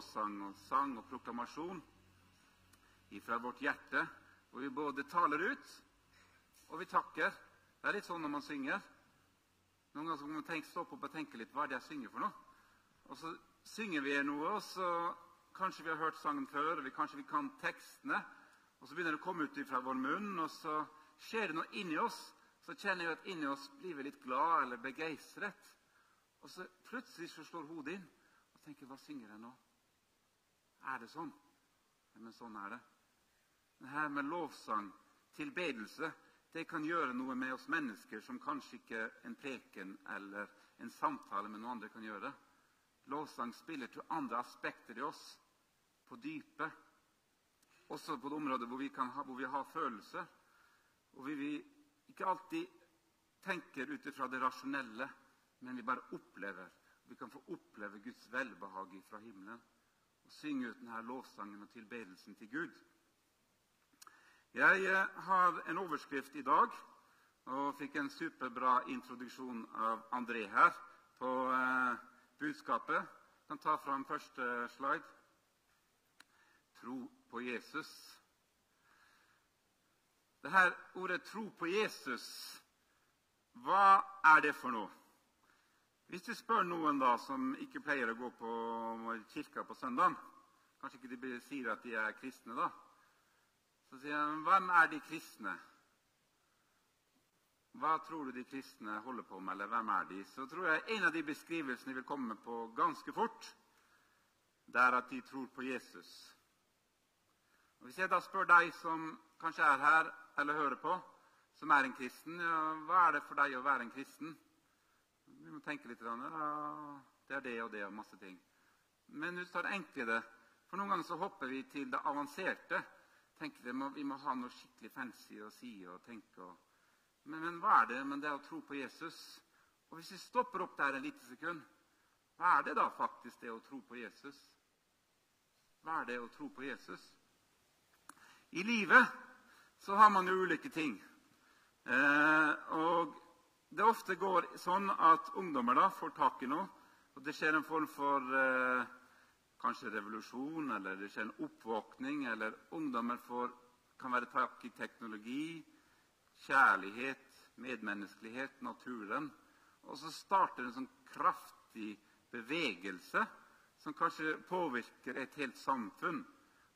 lovsang og sang og proklamasjon fra vårt hjerte, hvor vi både taler ut og vi takker. Det er litt sånn når man synger. Noen ganger må man tenke, stå opp og tenke litt hva er det jeg synger for noe. Og så synger vi noe, og så kanskje vi har hørt sangen før, vi, kanskje vi kan tekstene. Og så begynner det å komme ut fra vår munn, og så skjer det noe inni oss. Så kjenner jeg at inni oss blir vi litt glad eller begeistret. Og så plutselig så slår hodet inn og tenker Hva synger jeg nå? Er det sånn? Ja, men sånn er det. Det her med lovsang, tilbedelse, det kan gjøre noe med oss mennesker som kanskje ikke en preken eller en samtale med noen andre kan gjøre. Lovsang spiller til andre aspekter i oss, på dypet. Også på det området hvor vi, ha, hvor vi har følelser. Og vi, vi ikke alltid tenker ut ifra det rasjonelle, men vi bare opplever. Vi kan få oppleve Guds velbehag fra himmelen synge ut denne lovsangen og tilbedelsen til Gud. Jeg eh, har en overskrift i dag og fikk en superbra introduksjon av André her på eh, budskapet. Jeg kan ta fram første slide. Tro på Jesus. Det her ordet 'tro på Jesus', hva er det for noe? Hvis du spør noen da som ikke pleier å gå på kirka på søndag Kanskje ikke de sier at de er kristne, da. Så sier jeg, 'Hvem er de kristne?' Hva tror du de kristne holder på med, eller hvem er de? Så tror jeg en av de beskrivelsene vil komme på ganske fort, det er at de tror på Jesus. Og Hvis jeg da spør deg som kanskje er her eller hører på, som er en kristen, ja, hva er det for deg å være en kristen? Vi må tenke litt. Det er det og det og masse ting. Men ut tar det enkle For noen ganger så hopper vi til det avanserte tenker vi må, vi må ha noe skikkelig fancy å si og tenke. Men, men, hva er det? Men det er å tro på Jesus. Og hvis vi stopper opp der en lite sekund, hva er det da faktisk det å tro på Jesus? Hva er det å tro på Jesus? I livet så har man jo ulike ting. Eh, og det ofte går sånn at ungdommer da får tak i noe, og det skjer en form for eh, kanskje revolusjon, eller det skjer en oppvåkning, eller ungdommer får, kan være tak i teknologi, kjærlighet, medmenneskelighet, naturen. Og så starter en sånn kraftig bevegelse som kanskje påvirker et helt samfunn,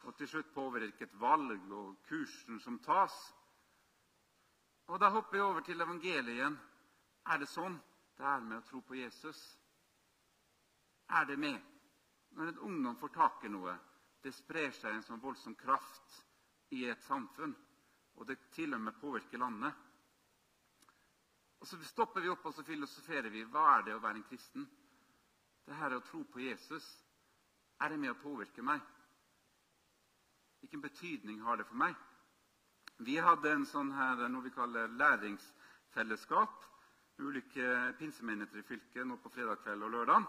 og til slutt påvirker et valg og kursen som tas. Og Da hopper jeg over til evangeliet igjen. Er det sånn det er med å tro på Jesus? Er det med? når en ungdom får tak i noe, det sprer seg en sånn voldsom kraft i et samfunn. Og det til og med påvirker landet. Og Så stopper vi opp og så filosoferer vi. Hva er det å være en kristen? Det her å tro på Jesus. Er det med å påvirke meg? Hvilken betydning har det for meg? Vi hadde en sånn her, noe vi kaller læringsfellesskap. Ulike pinsemenigheter i fylket nå på fredag kveld og lørdag.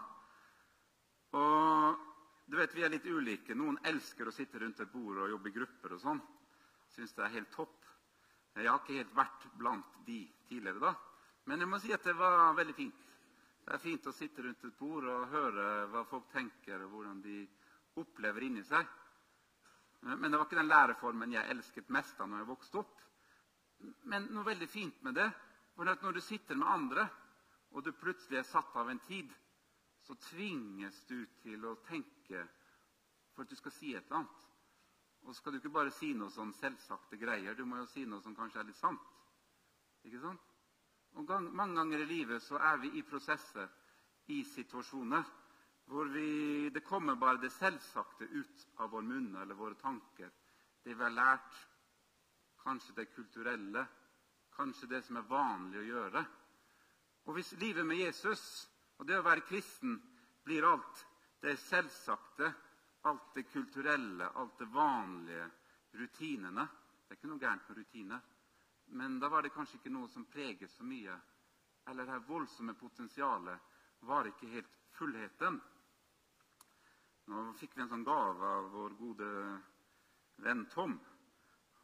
Og du vet, Vi er litt ulike. Noen elsker å sitte rundt et bord og jobbe i grupper og sånn. Syns det er helt topp. Jeg har ikke helt vært blant de tidligere, da. Men jeg må si at det var veldig fint. Det er fint å sitte rundt et bord og høre hva folk tenker, og hvordan de opplever inni seg. Men det var ikke den læreformen jeg elsket mest da når jeg vokste opp. Men noe veldig fint med det at når du sitter med andre, og du plutselig er satt av en tid så tvinges du til å tenke for at du skal si et eller annet. Og så skal du ikke bare si noe sånn selvsagte greier. Du må jo si noe som kanskje er litt sant. Ikke sant? Og gang, Mange ganger i livet så er vi i prosesser, i situasjoner, hvor vi, det kommer bare det selvsagte ut av vår munn eller våre tanker. Det vi har lært, kanskje det kulturelle, kanskje det som er vanlig å gjøre. Og hvis livet med Jesus og det å være kristen blir alt det selvsagte, alt det kulturelle, alt det vanlige, rutinene. Det er ikke noe gærent med rutiner. Men da var det kanskje ikke noe som preget så mye. Eller det voldsomme potensialet var ikke helt fullheten. Nå fikk vi en sånn gave av vår gode venn Tom.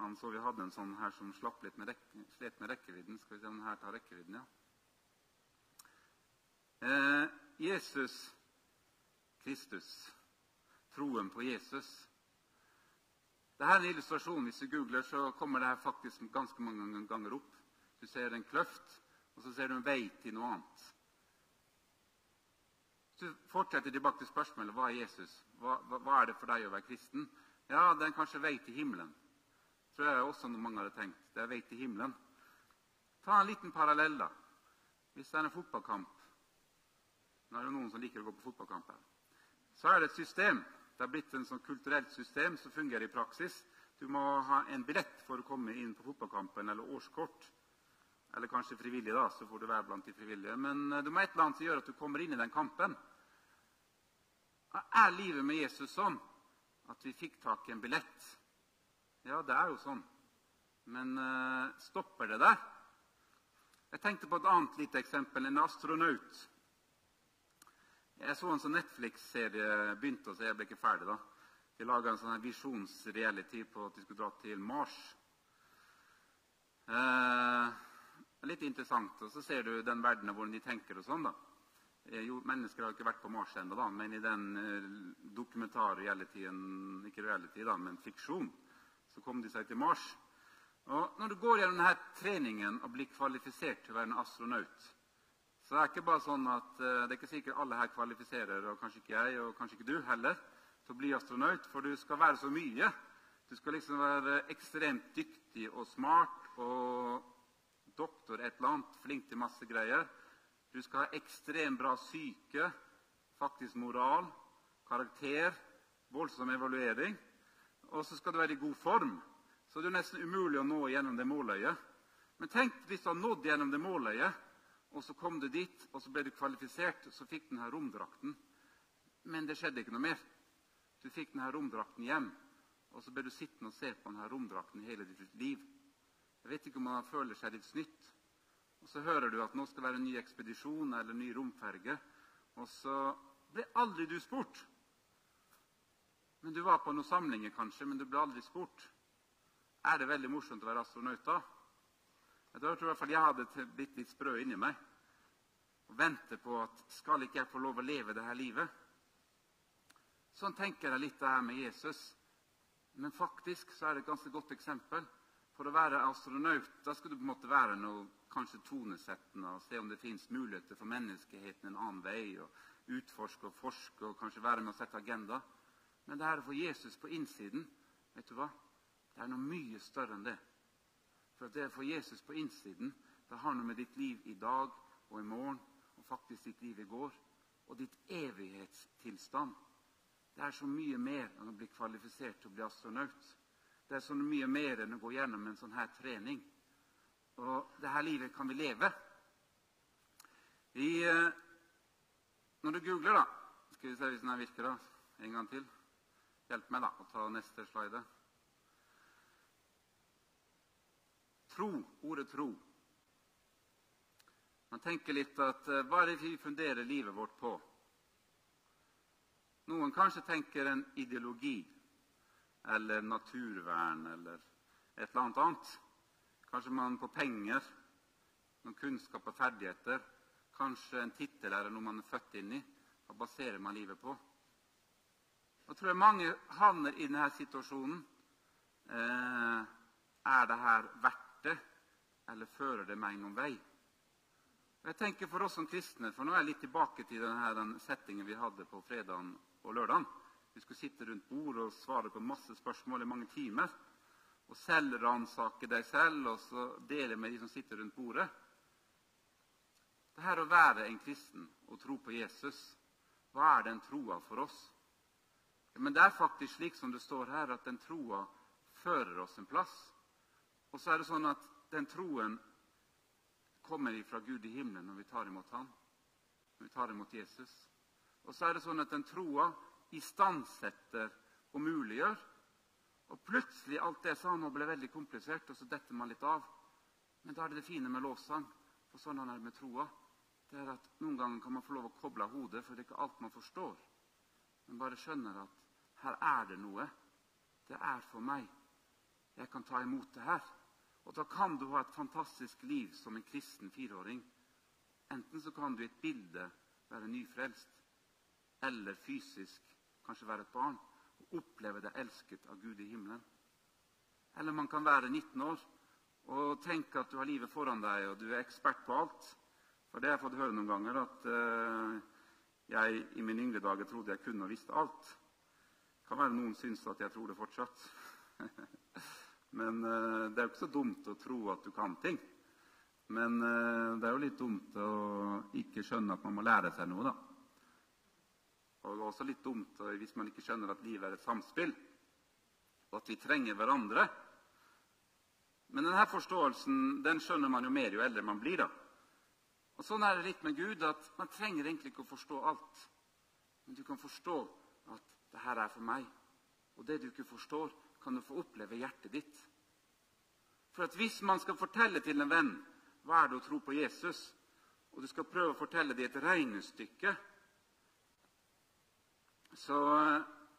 Han så vi hadde en sånn her som slapp litt med, rekke, slet med rekkevidden. Skal vi se om den her tar rekkevidden, ja. Eh, Jesus Kristus, troen på Jesus. Dette er en illustrasjon. Hvis du googler, så kommer det her faktisk ganske mange ganger opp. Du ser en kløft, og så ser du en vei til noe annet. Hvis du fortsetter tilbake til spørsmålet hva er Jesus, hva, hva, hva er det for deg å være kristen, ja, det er kanskje vei til himmelen. Tror jeg også mange hadde tenkt. Det er vei til himmelen. Ta en liten parallell, da. Hvis det er en fotballkamp Nå er det noen som liker å gå på fotballkamp her. Så er det et system. Det er blitt en sånn kulturelt system som fungerer i praksis. Du må ha en billett for å komme inn på fotballkampen, eller årskort. Eller kanskje frivillig, da, så får du være blant de frivillige. Men eh, du må et eller annet som gjør at du kommer inn i den kampen. Er livet med Jesus sånn at vi fikk tak i en billett? Ja, det er jo sånn. Men uh, stopper det der? Jeg tenkte på et annet lite eksempel. En astronaut. Jeg så en sånn Netflix-serie begynte så jeg ble ikke ferdig da. De laga en sånn visjonsreality på at de skulle dra til Mars. Uh, litt interessant. Og så ser du den verdenen hvordan de tenker og sånn. da. Eh, jo, mennesker har ikke vært på Mars ennå, men i den dokumentar-realityen Ikke reality, da, men fiksjon, så kom de seg til Mars. Og Når du går gjennom denne treningen og blir kvalifisert til å være en astronaut, så det er ikke bare sånn at uh, det er ikke sikkert alle her kvalifiserer, og kanskje ikke jeg, og kanskje ikke du heller, til å bli astronaut, for du skal være så mye. Du skal liksom være ekstremt dyktig og smart og doktor et eller annet, flink til masse greier. Du skal ha ekstremt bra syke, faktisk moral, karakter, voldsom evaluering. Og så skal du være i god form. Så det er nesten umulig å nå gjennom det måløyet. Men tenk hvis du har nådd gjennom det måløyet, og så kom du dit, og så ble du kvalifisert, og så fikk du denne romdrakten. Men det skjedde ikke noe mer. Du fikk denne romdrakten hjem, og så ble du sittende og se på denne romdrakten hele ditt liv. Jeg vet ikke om man føler seg litt snytt. Og så hører du at nå skal det være en ny ekspedisjon eller en ny romferge. Og så ble aldri du spurt. Men Du var på noen samlinger, kanskje, men du ble aldri spurt. Er det veldig morsomt å være astronaut da? Jeg tror i hvert fall jeg hadde blitt litt sprø inni meg og vente på at skal ikke jeg få lov å leve dette livet? Sånn tenker jeg litt det her med Jesus. Men faktisk så er det et ganske godt eksempel. For å være astronaut da skal du på en måte være noe kanskje tonesettende og se om det fins muligheter for menneskeheten en annen vei. og Utforske og forske og kanskje være med å sette agenda. Men det her å få Jesus på innsiden, vet du hva? Det er noe mye større enn det. For det å få Jesus på innsiden det har noe med ditt liv i dag og i morgen og faktisk ditt liv i går og ditt evighetstilstand. Det er så mye mer enn å bli kvalifisert til å bli astronaut. Det er så mye mer enn å gå gjennom en sånn her trening. Og det her livet kan vi leve. I, eh, når du googler, da Skal vi se hvis den her virker, da. En gang til. Hjelp meg da å ta neste slide. Tro, ordet tro. Man tenker litt at uh, hva er det vi funderer livet vårt på? Noen kanskje tenker en ideologi eller naturvern eller et eller annet annet. Kanskje man på penger, noen kunnskap og ferdigheter. Kanskje en tittel eller noe man er født inn i. Hva baserer man livet på? Jeg tror mange havner i denne situasjonen. Eh, er det her verdt det, eller fører det meg noen vei? Jeg tenker For oss som kristne, for nå er jeg litt tilbake til denne, den settingen vi hadde på fredagen og lørdagen. Vi skulle sitte rundt bordet og svare på masse spørsmål i mange timer. Og selvransake deg selv og så dele med de som sitter rundt bordet. Det her å være en kristen og tro på Jesus, hva er den troa for oss? Men det er faktisk slik som det står her, at den troa fører oss en plass. Og så er det sånn at den troen kommer ifra Gud i himmelen når vi tar imot ham, når vi tar imot Jesus. Og så er det sånn at den troa istandsetter og muliggjør. Og plutselig alt det sa nå ble veldig komplisert, og så detter man litt av. Men da er det det fine med lovsang, for sånn er det med troa. Det er at Noen ganger kan man få lov å koble av hodet, for det er ikke alt man forstår. Men bare skjønner at her er det noe. Det er for meg. Jeg kan ta imot det her. Og da kan du ha et fantastisk liv som en kristen fireåring. Enten så kan du i et bilde være nyfrelst, eller fysisk kanskje være et barn, og oppleve deg elsket av Gud i himmelen. Eller man kan være 19 år og tenke at du har livet foran deg, og du er ekspert på alt. For det har jeg fått høre noen ganger, at uh, jeg i mine yngre dager trodde jeg kunne og visste alt. Kan være noen syns at jeg tror det fortsatt. Men uh, det er jo ikke så dumt å tro at du kan ting. Men uh, det er jo litt dumt å ikke skjønne at man må lære seg noe, da. Og det er også litt dumt hvis man ikke skjønner at livet er et samspill, og at vi trenger hverandre. Men denne forståelsen den skjønner man jo mer jo eldre man blir. da. Og Sånn er det litt med Gud, at man trenger egentlig ikke å forstå alt. Men du kan forstå at det her er for meg. Og det du ikke forstår, kan du få oppleve i hjertet ditt. For at hvis man skal fortelle til en venn hva er det å tro på Jesus, og du skal prøve å fortelle det i et regnestykke, så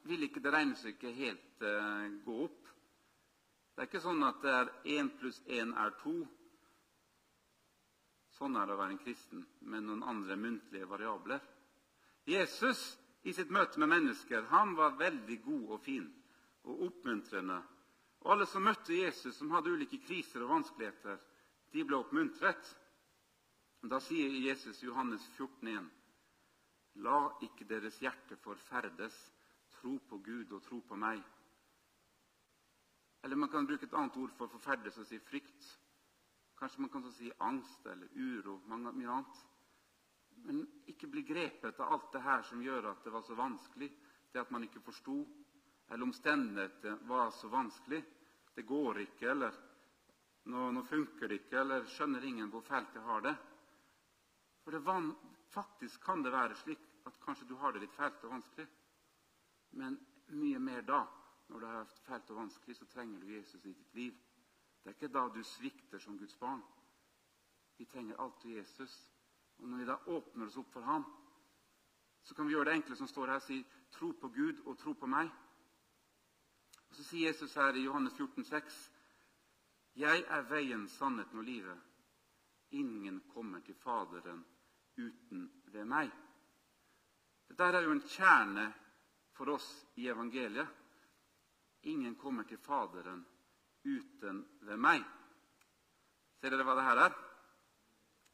vil ikke det regnestykket helt uh, gå opp. Det er ikke sånn at det er én pluss én er to. Sånn er det å være en kristen med noen andre muntlige variabler. Jesus i sitt møte med mennesker han var veldig god og fin og oppmuntrende. Og alle som møtte Jesus, som hadde ulike kriser og vanskeligheter, de ble oppmuntret. Da sier Jesus i Johannes 14,1.: La ikke deres hjerte forferdes. Tro på Gud og tro på meg. Eller man kan bruke et annet ord for forferdes og si frykt. Kanskje man kan si angst eller uro. mye annet. Men ikke bli grepet av alt det her som gjør at det var så vanskelig. Det at man ikke forsto, eller omstendighetene var så vanskelig. Det går ikke, eller nå, nå, funker det ikke, eller skjønner ingen hvor fælt jeg har det. For det van, faktisk kan det være slik at kanskje du har det litt fælt og vanskelig. Men mye mer da når det er fælt og vanskelig, så trenger du Jesus i ditt liv. Det er ikke da du svikter som Guds barn. Vi trenger alltid Jesus. Og når vi da åpner oss opp for ham, så kan vi gjøre det enkle som står her, si tro på Gud og tro på meg. Og Så sier Jesus her i Johannes 14, 14,6.: Jeg er veien, sannheten og livet. Ingen kommer til Faderen uten ved meg. Dette er jo en kjerne for oss i evangeliet. Ingen kommer til Faderen uten ved meg. Ser dere hva det her er?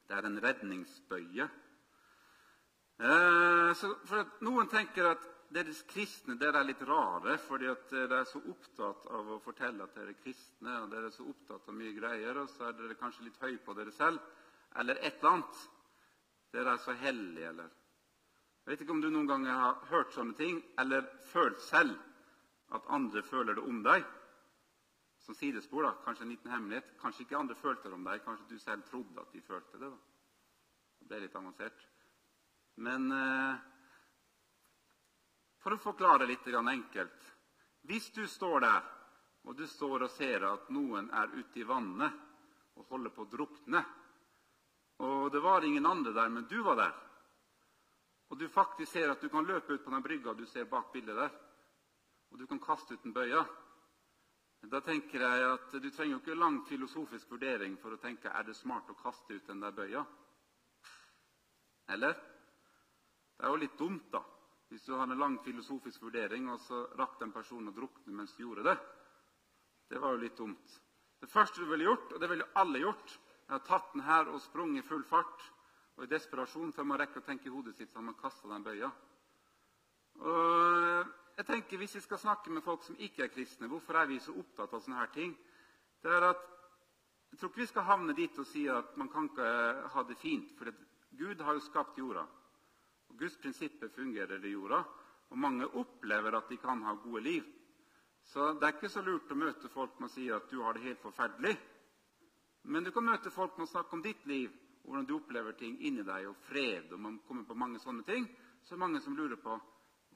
Det er en redningsbøye. Eh, Noen tenker at deres kristne dere er litt rare fordi at dere er så opptatt av å fortelle at dere er kristne, og dere er så opptatt av mye greier, og så er dere kanskje litt høye på dere selv, eller et eller annet. Dere er så hellige, eller Jeg vet ikke om du noen ganger har hørt sånne ting, eller følt selv at andre føler det om deg. Som sidespor, da, kanskje en liten hemmelighet. Kanskje ikke andre følte det om deg, kanskje du selv trodde at de følte det. da. Det er litt avansert. Men eh, for å forklare litt enkelt Hvis du står der, og du står og ser at noen er ute i vannet og holder på å drukne, og det var ingen andre der, men du var der, og du faktisk ser at du kan løpe ut på den brygga du ser bak bildet der og du kan kaste ut en bøye. Da tenker jeg at Du trenger jo ikke lang filosofisk vurdering for å tenke er det smart å kaste ut den der bøya. Eller? Det er jo litt dumt, da, hvis du har en lang filosofisk vurdering, og så rakk den personen å drukne mens du gjorde det. Det var jo litt dumt. Det første du ville gjort, og det ville alle gjort, er å tatt den her og sprunget i full fart. Og i desperasjon før man rekker å tenke i hodet sitt, så har man kasta den bøya. Og jeg tenker Hvis vi skal snakke med folk som ikke er kristne, hvorfor er vi så opptatt av sånne her ting? Det er at Jeg tror ikke vi skal havne dit og si at man kan ikke ha det fint. For Gud har jo skapt jorda. Og Guds prinsipper fungerer i jorda. Og mange opplever at de kan ha gode liv. Så det er ikke så lurt å møte folk med å si at du har det helt forferdelig. Men du kan møte folk med å snakke om ditt liv, hvordan du opplever ting inni deg, og fred. og man kommer på mange sånne ting. Så er det mange som lurer på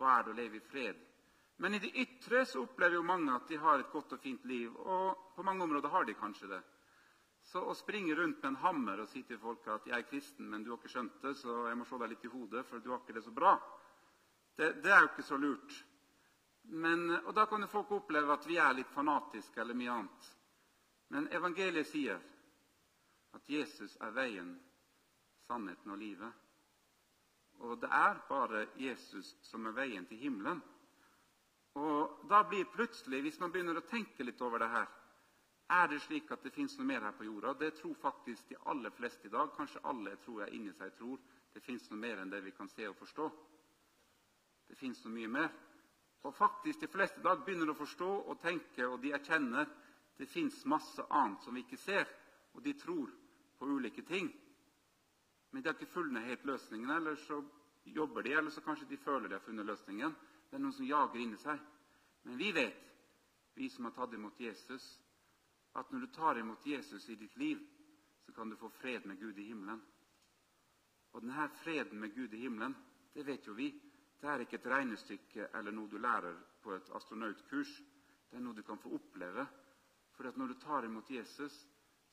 hva er det å leve i fred. Men i det ytre så opplever jo mange at de har et godt og fint liv. Og på mange områder har de kanskje det. Så å springe rundt med en hammer og si til folk at 'jeg er kristen, men du har ikke skjønt det, så jeg må slå deg litt i hodet, for du har ikke det så bra', det, det er jo ikke så lurt. Men, og Da kan jo folk oppleve at vi er litt fanatiske eller mye annet. Men evangeliet sier at Jesus er veien, sannheten og livet. Og det er bare Jesus som er veien til himmelen. Da blir plutselig, hvis man begynner å tenke litt over det her Er det slik at det fins noe mer her på jorda? Det tror faktisk de aller fleste i dag. Kanskje alle tror jeg inni seg tror det fins noe mer enn det vi kan se og forstå. Det fins noe mye mer. Og faktisk de fleste i dag begynner å forstå og tenke, og de erkjenner det fins masse annet som vi ikke ser, og de tror på ulike ting. Men de har ikke funnet helt løsningen, eller så jobber de, eller så kanskje de føler de har funnet løsningen. Det er noen som jager inni seg. Men vi vet, vi som har tatt imot Jesus, at når du tar imot Jesus i ditt liv, så kan du få fred med Gud i himmelen. Og denne freden med Gud i himmelen, det vet jo vi, det er ikke et regnestykke eller noe du lærer på et astronautkurs. Det er noe du kan få oppleve. For at når du tar imot Jesus,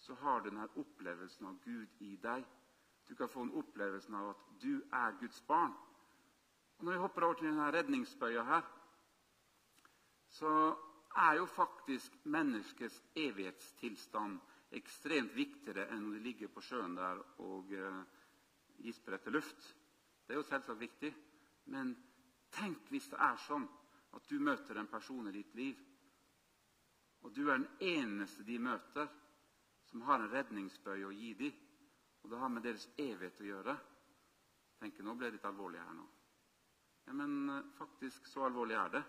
så har du denne opplevelsen av Gud i deg. Du kan få en opplevelse av at du er Guds barn. Og Når vi hopper over til denne redningsbøya her, så er jo faktisk menneskets evighetstilstand ekstremt viktigere enn når de ligger på sjøen der og uh, gisper etter luft. Det er jo selvsagt viktig. Men tenk hvis det er sånn at du møter en person i ditt liv, og du er den eneste de møter som har en redningsbøye å gi dem, og det har med deres evighet å gjøre. Tenk, nå ble det litt alvorlig her nå. Ja, Men uh, faktisk, så alvorlig er det.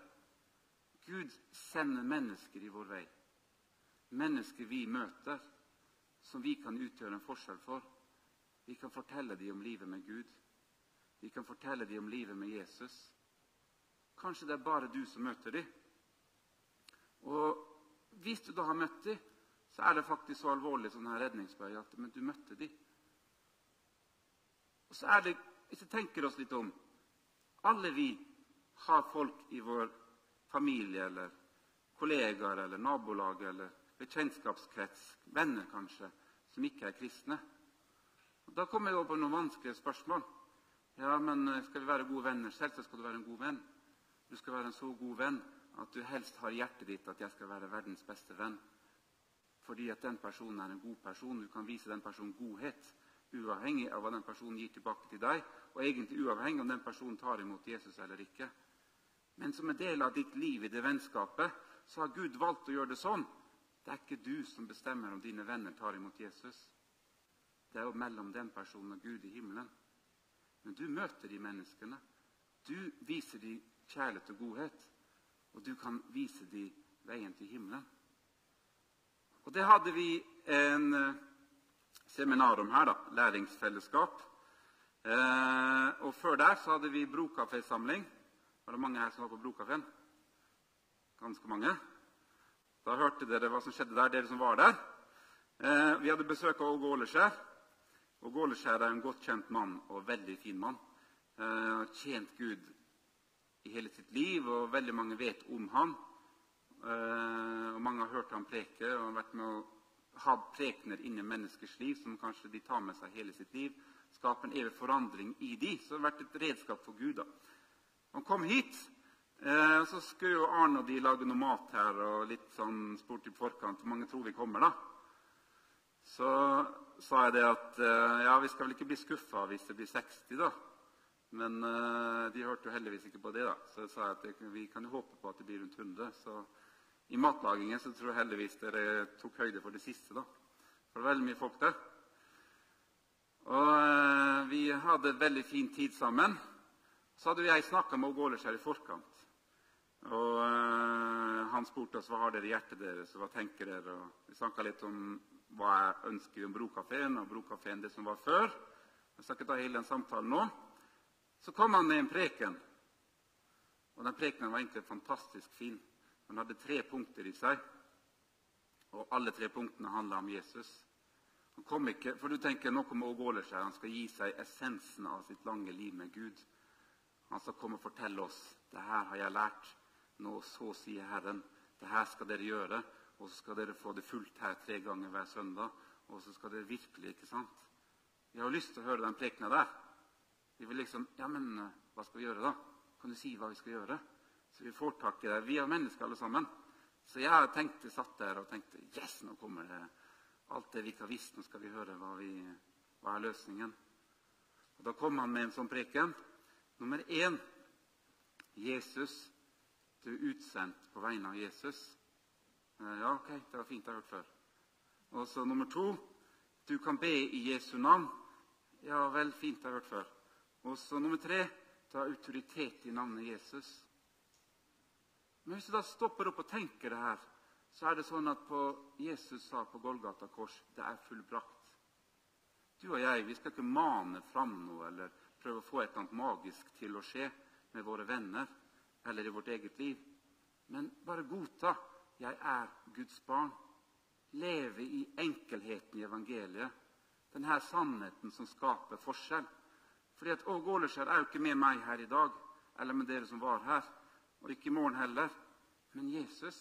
Gud sender mennesker i vår vei. Mennesker vi møter, som vi kan utgjøre en forskjell for. Vi kan fortelle dem om livet med Gud. Vi kan fortelle dem om livet med Jesus. Kanskje det er bare du som møter dem. Og hvis du da har møtt dem, så er det faktisk så alvorlig sånn her redningsbøye at men du møtte dem. Og så er det, Hvis vi tenker oss litt om Alle vi har folk i vår familie eller kollegaer eller nabolag eller bekjentskapskrets, venner kanskje, som ikke er kristne. Og da kommer jeg over på noen vanskelige spørsmål. Ja, men eh, Skal vi være gode venner? Selvsagt skal du være en god venn. Du skal være en så god venn at du helst har i hjertet ditt at jeg skal være verdens beste venn. Fordi at den personen er en god person. Du kan vise den personen godhet. Uavhengig av hva den personen gir tilbake til deg, og egentlig uavhengig om den personen tar imot Jesus eller ikke. Men som en del av ditt liv i det vennskapet så har Gud valgt å gjøre det sånn. Det er ikke du som bestemmer om dine venner tar imot Jesus. Det er jo mellom den personen og Gud i himmelen. Men du møter de menneskene. Du viser dem kjærlighet og godhet. Og du kan vise dem veien til himmelen. Og det hadde vi en eh, seminar om her, da. Læringsfellesskap. Eh, og før der så hadde vi brokafésamling. Var det mange her som var på Brokafeen? Ganske mange. Da hørte dere hva som skjedde der, dere som var der. Eh, vi hadde besøk av Åge Åleskjær. Åge Åleskjær er en godt kjent mann og veldig fin mann. Eh, tjent Gud i hele sitt liv, og veldig mange vet om ham. Eh, og mange har hørt ham preke og vært med å ha prekener inni menneskers liv som kanskje de tar med seg hele sitt liv. Skape en evig forandring i de, Så det har vært et redskap for Gud. da. Han kom hit. Eh, så skulle jo Arne og de lage noe mat her og litt sånn spurt i forkant hvor mange tror vi kommer. da. Så sa jeg det at eh, ja, vi skal vel ikke bli skuffa hvis det blir 60, da. Men eh, de hørte jo heldigvis ikke på det. da. Så jeg sa at det, vi kan jo håpe på at det blir rundt 100. Så i matlagingen så tror jeg heldigvis dere tok høyde for det siste. da. For det var veldig mye folk der. Og eh, vi hadde veldig fin tid sammen. Så hadde jeg snakka med Åge her i forkant. Og øh, Han spurte oss hva har dere i hjertet deres, og hva tenker dere. Og vi snakka litt om hva jeg ønsker om Brokafeen og Brokafeen det som var før. Jeg skal ikke ta hele den samtalen nå. Så kom han med en preken. Og den prekenen var egentlig fantastisk fin. Han hadde tre punkter i seg. Og alle tre punktene handla om Jesus. Han kom ikke, for du tenker Nå kommer Åge Åleskjær. Han skal gi seg essensen av sitt lange liv med Gud. Han skal komme og fortelle oss det her har jeg lært. Nå så sier Herren. Det her skal dere gjøre. Og så skal dere få det fullt her tre ganger hver søndag. Og så skal dere virkelig, ikke sant? Vi har lyst til å høre den prekena der. Vi vil liksom Ja, men hva skal vi gjøre, da? Kan du si hva vi skal gjøre? Så vi får tak i det. Vi er mennesker, alle sammen. Så jeg tenkte, satt der og tenkte Yes, nå kommer det alt det vi ikke har visst. Nå skal vi høre hva, vi, hva er løsningen. Og Da kom han med en sånn preken. Nummer én Jesus Du er utsendt på vegne av Jesus. Eh, ja, ok, det var fint, jeg har hørt før. Og så nummer to du kan be i Jesu navn. Ja vel, fint, jeg har hørt før. Og så nummer tre ta autoritet i navnet Jesus. Men hvis du da stopper opp og tenker det her, så er det sånn at på Jesus sa på Golgata kors det er fullbrakt. Du og jeg vi skal ikke mane fram noe eller prøve å få et eller annet magisk til å skje med våre venner eller i vårt eget liv. Men bare godta jeg er Guds barn. Leve i enkelheten i evangeliet. Denne sannheten som skaper forskjell. Fordi at Åge Åleskjær er jo ikke med meg her i dag, eller med dere som var her, og ikke i morgen heller. Men Jesus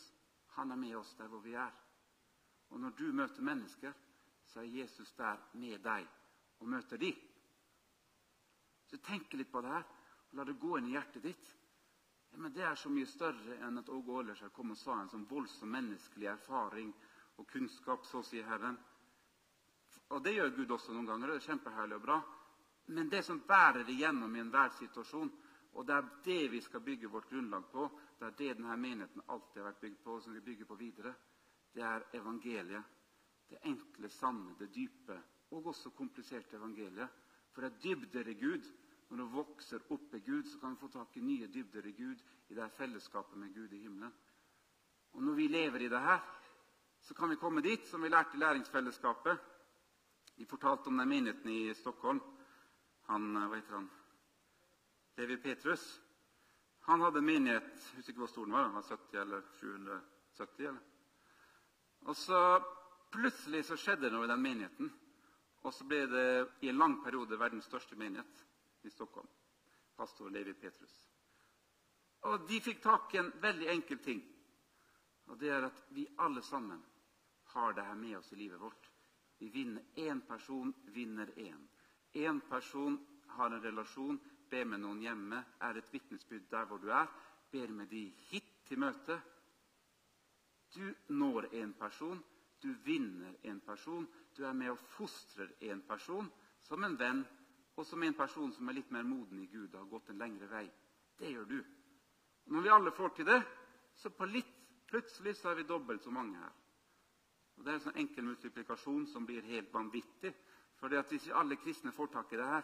han er med oss der hvor vi er. Og når du møter mennesker, så er Jesus der med deg og møter de. Så tenk litt på det her, og la det gå inn i hjertet ditt. Ja, men Det er så mye større enn at Åge Ålerskjær kom og sa en sånn voldsom menneskelig erfaring og kunnskap, så sier Herren. Og det gjør Gud også noen ganger. Det er kjempeherlig og bra. Men det som bærer igjennom i enhver situasjon, og det er det vi skal bygge vårt grunnlag på, det er det denne menigheten alltid har vært bygd på, og som vi bygger på videre, det er evangeliet. Det enkle, sanne, det dype og også kompliserte evangeliet. For det er dybder i Gud. Når du vokser opp i Gud, så kan du få tak i nye dybder i Gud, i det fellesskapet med Gud i himmelen. Og når vi lever i det her, så kan vi komme dit, som vi lærte i læringsfellesskapet. Vi fortalte om den menigheten i Stockholm. Han, hva heter han? Levi Petrus. Han hadde en menighet jeg husker ikke hvor stor den var, den var 70 eller 770. eller? Og så Plutselig så skjedde det noe i den menigheten. Og så ble det i en lang periode verdens største menighet i Stockholm. Pastor Levi Petrus. Og de fikk tak i en veldig enkel ting. Og det er at vi alle sammen har det her med oss i livet vårt. Vi vinner én person, vinner én. Én person har en relasjon, ber med noen hjemme, er et vitnesbyrd der hvor du er, ber med de hit til møtet. Du når en person, du vinner en person, du er med og fostrer en person som en venn, og som en person som er litt mer moden i Gud og har gått en lengre vei. Det gjør du. Og når vi alle får til det, så på litt, plutselig så er vi dobbelt så mange her. Og Det er en sånn enkel multiplikasjon som blir helt vanvittig. For hvis alle kristne får tak i det her,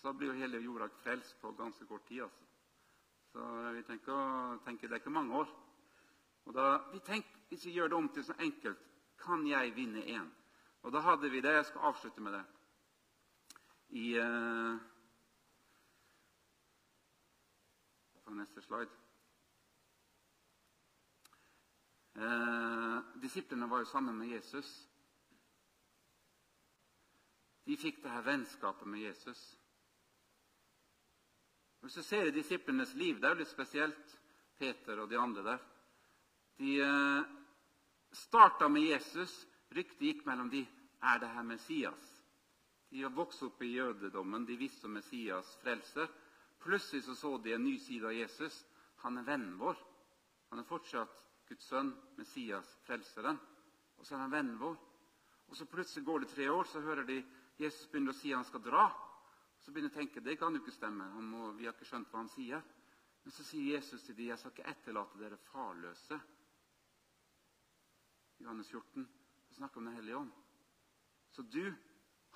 så blir jo hele jorda frelst på ganske kort tid. altså. Så vi tenker, tenker det er ikke mange år. Og da, vi tenker, Hvis vi gjør det om til så enkelt kan jeg vinne én? Og da hadde vi det. Jeg skal avslutte med det. I uh, På neste slide. Uh, disiplene var jo sammen med Jesus. De fikk det her vennskapet med Jesus. Hvis du ser i disiplenes liv, det er jo litt spesielt, Peter og de andre der De uh, starta med Jesus. Ryktet gikk mellom de er det her Messias. De har vokst opp i jødedommen, de visste om Messias frelser. Plutselig så, så de en ny side av Jesus. Han er vennen vår. Han er fortsatt Guds sønn, Messias, frelseren. Og så er han vennen vår. Og så plutselig går det tre år, så hører de Jesus begynner å si han skal dra. Så begynner jeg å tenke det kan jo ikke stemme. Må, vi har ikke skjønt hva han sier. Men så sier Jesus til dem, jeg skal ikke etterlate dere farløse. Johannes 14. Det snakker om Den hellige ånd. Så du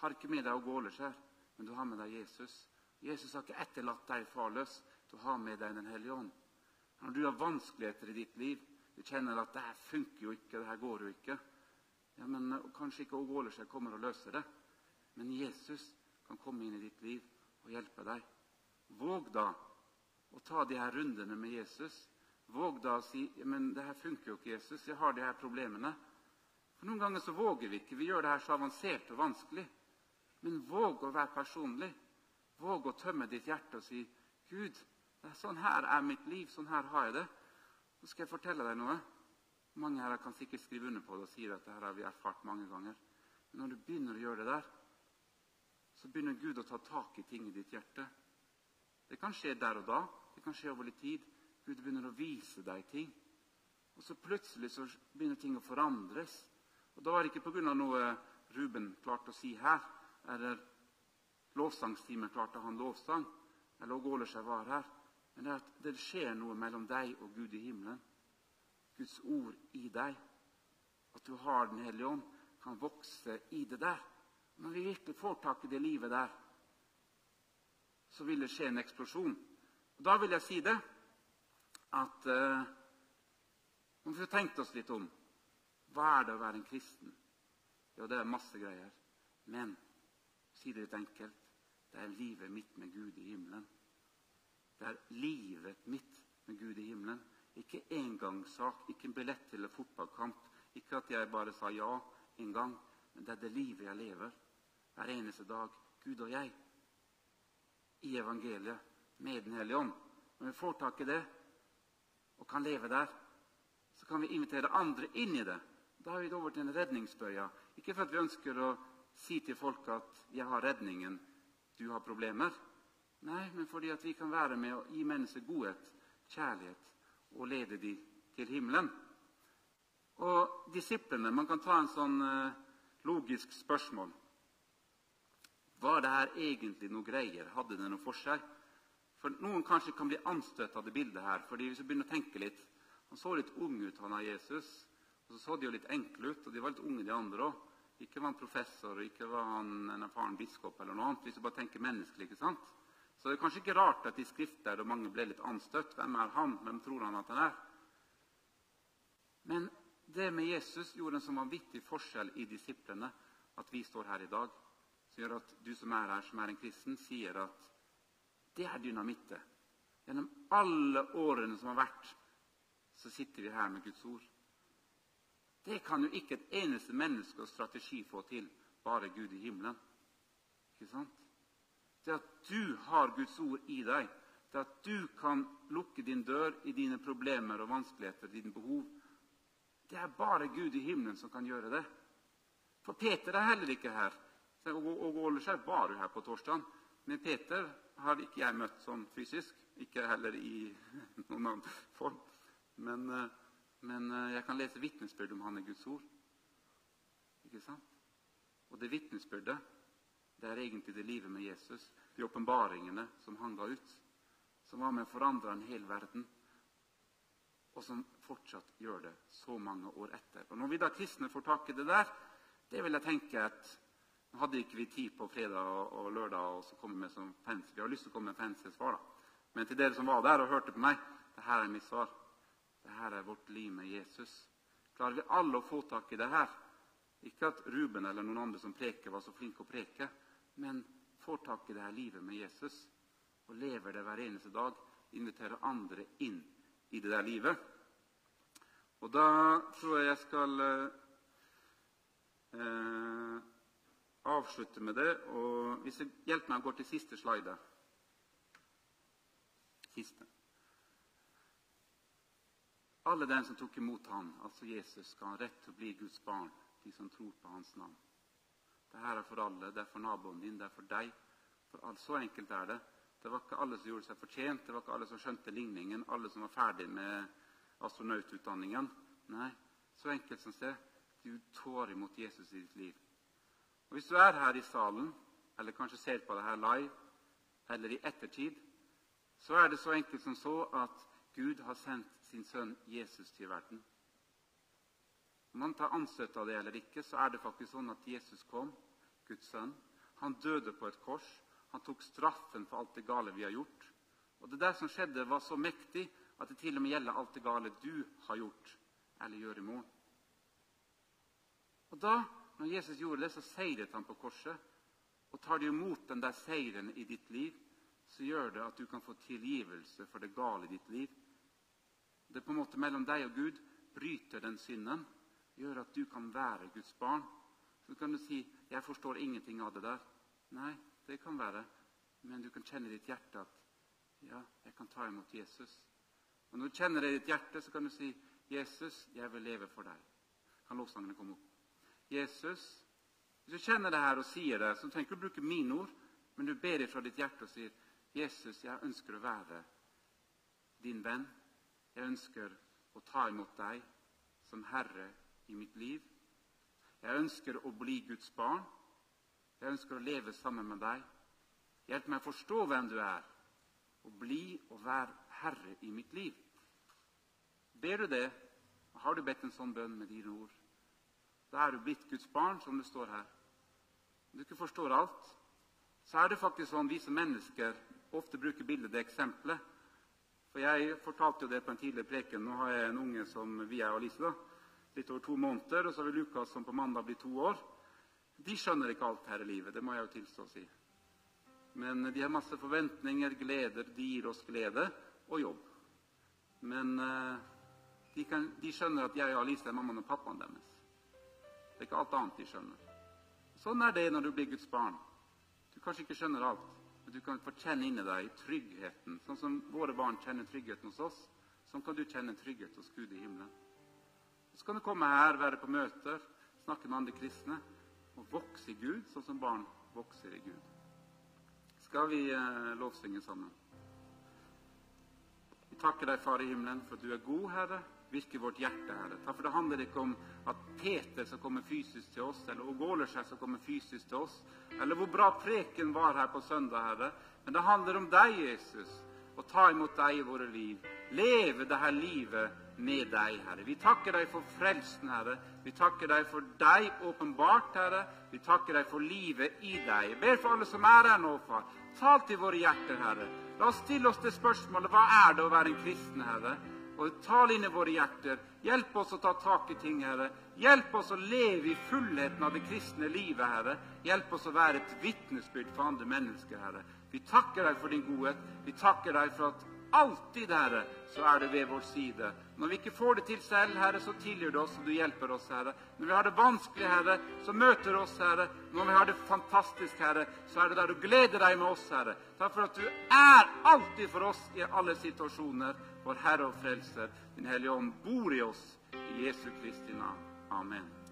har ikke med deg Ågåleskjær, men du har med deg Jesus. Jesus har ikke etterlatt deg farløs. Du har med deg Den hellige ånd. Når du har vanskeligheter i ditt liv, du kjenner at 'det her funker jo ikke', 'det her går jo ikke', ja, men Kanskje ikke Ågåleskjær kommer og løser det, men Jesus kan komme inn i ditt liv og hjelpe deg. Våg da å ta de her rundene med Jesus Våg da å si men det her funker jo ikke, Jesus. Jeg har de her problemene. For Noen ganger så våger vi ikke. Vi gjør det her så avansert og vanskelig. Men våg å være personlig. Våg å tømme ditt hjerte og si Gud, sånn her er mitt liv. Sånn her har jeg det. Så skal jeg fortelle deg noe. Mange her kan sikkert skrive under på det og si at det her har vi erfart mange ganger. Men når du begynner å gjøre det der, så begynner Gud å ta tak i ting i ditt hjerte. Det kan skje der og da. Det kan skje over litt tid. Gud begynner å vise deg ting. Og så plutselig så begynner ting å forandres. Og da var det ikke pga. noe Ruben klarte å si her, eller lovsangstimen klarte han lovsang, eller Åge Åleskjær var her. Men det er at det skjer noe mellom deg og Gud i himmelen. Guds ord i deg. At du har Den hellige ånd, kan vokse i det der. Når vi virkelig får tak i det livet der, så vil det skje en eksplosjon. Og Da vil jeg si det at Nå får vi tenkt oss litt om. Hva er det å være en kristen? Jo, det er masse greier. Men si det litt enkelt det er livet mitt med Gud i himmelen. Det er livet mitt med Gud i himmelen. Ikke engangssak, ikke en billett til en fotballkamp. Ikke at jeg bare sa ja en gang, men det er det livet jeg lever hver eneste dag, Gud og jeg, i evangeliet med Den hellige ånd. Når vi får tak i det og kan leve der, så kan vi invitere andre inn i det. Da er vi over til en redningsbøye. Ikke for at vi ønsker å si til folk at 'jeg har redningen, du har problemer'. Nei, men fordi at vi kan være med å gi mennesker godhet, kjærlighet, og lede dem til himmelen. Og disiplene Man kan ta en sånn eh, logisk spørsmål. Var det her egentlig noe greier? Hadde det noe for seg? For Noen kanskje kan bli anstøtt av det bildet her. fordi hvis vi begynner å tenke litt, Han så litt ung ut, han av Jesus. Og så så de jo litt enkle ut, og de var litt unge, de andre òg. Ikke var han professor, ikke var han en erfaren biskop eller noe annet. Hvis du bare tenker menneskelig, ikke sant? Så det er kanskje ikke rart at i skrifter og mange ble litt anstøtt. Hvem er han? Hvem tror han at han er? Men det med Jesus gjorde en så vanvittig forskjell i disiplene at vi står her i dag. Som gjør at du som er her, som er en kristen, sier at det er dynamittet. Gjennom alle årene som har vært, så sitter vi her med Guds ord. Det kan jo ikke et eneste menneske og strategi få til, bare Gud i himmelen. Ikke sant? Det at du har Guds ord i deg, det at du kan lukke din dør i dine problemer og vanskeligheter, dine behov, det er bare Gud i himmelen som kan gjøre det. For Peter er heller ikke her. Og Åle Skjerp var jo her på torsdag. Men Peter har ikke jeg møtt sånn fysisk. Ikke heller i noen annen form. Men, eh, men eh, jeg kan lese vitnesbyrd om han er Guds ord. Ikke sant? Og det vitnesbyrdet, det er egentlig det livet med Jesus. De åpenbaringene som han ga ut. Som var med å forandre en hel verden. Og som fortsatt gjør det så mange år etter. Og Når vi da kristne får tak i det der, det vil jeg tenke at hadde ikke vi tid på fredag og, lørdag og så komme med sånn pensel. Vi har lyst til å komme med fancy svar, da. Men til dere som var der og hørte på meg, det her er mitt svar. Det her er vårt liv med Jesus. Klarer vi alle å få tak i det her? Ikke at Ruben eller noen andre som preker, var så flinke å preke, men får tak i det her livet med Jesus og lever det hver eneste dag. Inviterer andre inn i det der livet. Og da tror jeg jeg skal eh, avslutte med det. Og hvis det hjelper meg å gå til siste slide Siste. Alle dem som tok imot ham, altså Jesus, skal ha rett til å bli Guds barn, de som tror på hans navn. Dette er for alle. Det er for naboen din, det er for deg. For alt, Så enkelt er det. Det var ikke alle som gjorde seg fortjent, det var ikke alle som skjønte ligningen, alle som var ferdig med astronaututdanningen. Nei, så enkelt som det. Du tår imot Jesus i ditt liv. Og Hvis du er her i salen, eller kanskje ser på det her live, eller i ettertid, så er det så enkelt som så at Gud har sendt sin sønn Jesus til verden. Om man tar anstøt av det eller ikke, så er det faktisk sånn at Jesus kom, Guds sønn. Han døde på et kors. Han tok straffen for alt det gale vi har gjort. Og Det der som skjedde, var så mektig at det til og med gjelder alt det gale du har gjort eller gjør i morgen. Og da, når Jesus gjorde det, så seiret han på korset. Og tar du imot den der seieren i ditt liv, så gjør det at du kan få tilgivelse for det gale i ditt liv. Det er på en måte mellom deg og Gud bryter den synden, gjør at du kan være Guds barn. Så kan du si 'Jeg forstår ingenting av det der'. Nei, det kan være. Men du kan kjenne i ditt hjerte at 'ja, jeg kan ta imot Jesus'. Og Når du kjenner det i ditt hjerte, så kan du si 'Jesus, jeg vil leve for deg'. Kan lovsangene komme opp? Jesus, Hvis du kjenner det her og sier det, så trenger du ikke bruke mine ord, men du ber fra ditt hjerte og sier 'Jesus, jeg ønsker å være din venn'. Jeg ønsker å ta imot deg som Herre i mitt liv. Jeg ønsker å bli Guds barn. Jeg ønsker å leve sammen med deg. Hjelp meg å forstå hvem du er, og bli og være Herre i mitt liv. Ber du det, har du bedt en sånn bønn med dine ord, da er du blitt Guds barn, som det står her. Om du ikke forstår alt, så er det faktisk sånn vi som mennesker ofte bruker bildet, det eksempelet. For Jeg fortalte jo det på en tidligere preken. Nå har jeg en unge som vi er Alice, da, litt over to måneder. Og så har vi Lukas som på mandag blir to år. De skjønner ikke alt her i livet, det må jeg jo tilstå å si. Men de har masse forventninger, gleder. De gir oss glede og jobb. Men uh, de, kan, de, skjønner at jeg og Alice er mammaen og pappaen deres. Det er ikke alt annet de skjønner. Sånn er det når du blir Guds barn. Du kanskje ikke skjønner alt, men du kan få kjenne inni deg tryggheten. Sånn som våre barn kjenner tryggheten hos oss, sånn kan du kjenne trygghet hos Gud i himmelen. Så kan du komme her, være på møter, snakke med andre kristne og vokse i Gud, sånn som barn vokser i Gud. Skal vi eh, lovsynge sammen? Vi takker deg, Far i himmelen, for du er god, Herre virke vårt hjerte, Herre. For det handler ikke om at Peter skal komme fysisk til oss, eller Ågålerskjær skal komme fysisk til oss, eller hvor bra preken var her på søndag, Herre. Men det handler om deg, Jesus, å ta imot deg i våre liv. Leve dette livet med deg, Herre. Vi takker deg for frelsen, Herre. Vi takker deg for deg åpenbart, Herre. Vi takker deg for livet i deg. Jeg ber for alle som er her nå, far. Tal til våre hjerter, Herre. La oss stille oss det spørsmålet hva er det å være en kristen, Herre? Og tal inn i våre hjerter. Hjelp oss å ta tak i ting, Herre. Hjelp oss å leve i fullheten av det kristne livet, Herre. Hjelp oss å være et vitnesbyrd for andre mennesker, Herre. Vi takker deg for din godhet. Vi takker deg for at alltid, Herre, så er du ved vår side. Når vi ikke får det til selv, Herre, så tilgir du oss, og du hjelper oss, Herre. Når vi har det vanskelig, Herre, så møter du oss, Herre. Når vi har det fantastisk, Herre, så er det der du gleder deg med oss, Herre. Takk for at du er alltid for oss i alle situasjoner vår Herre og Frelser, Din Hellige Ånd, bor i oss i Jesu Kristi navn. Amen.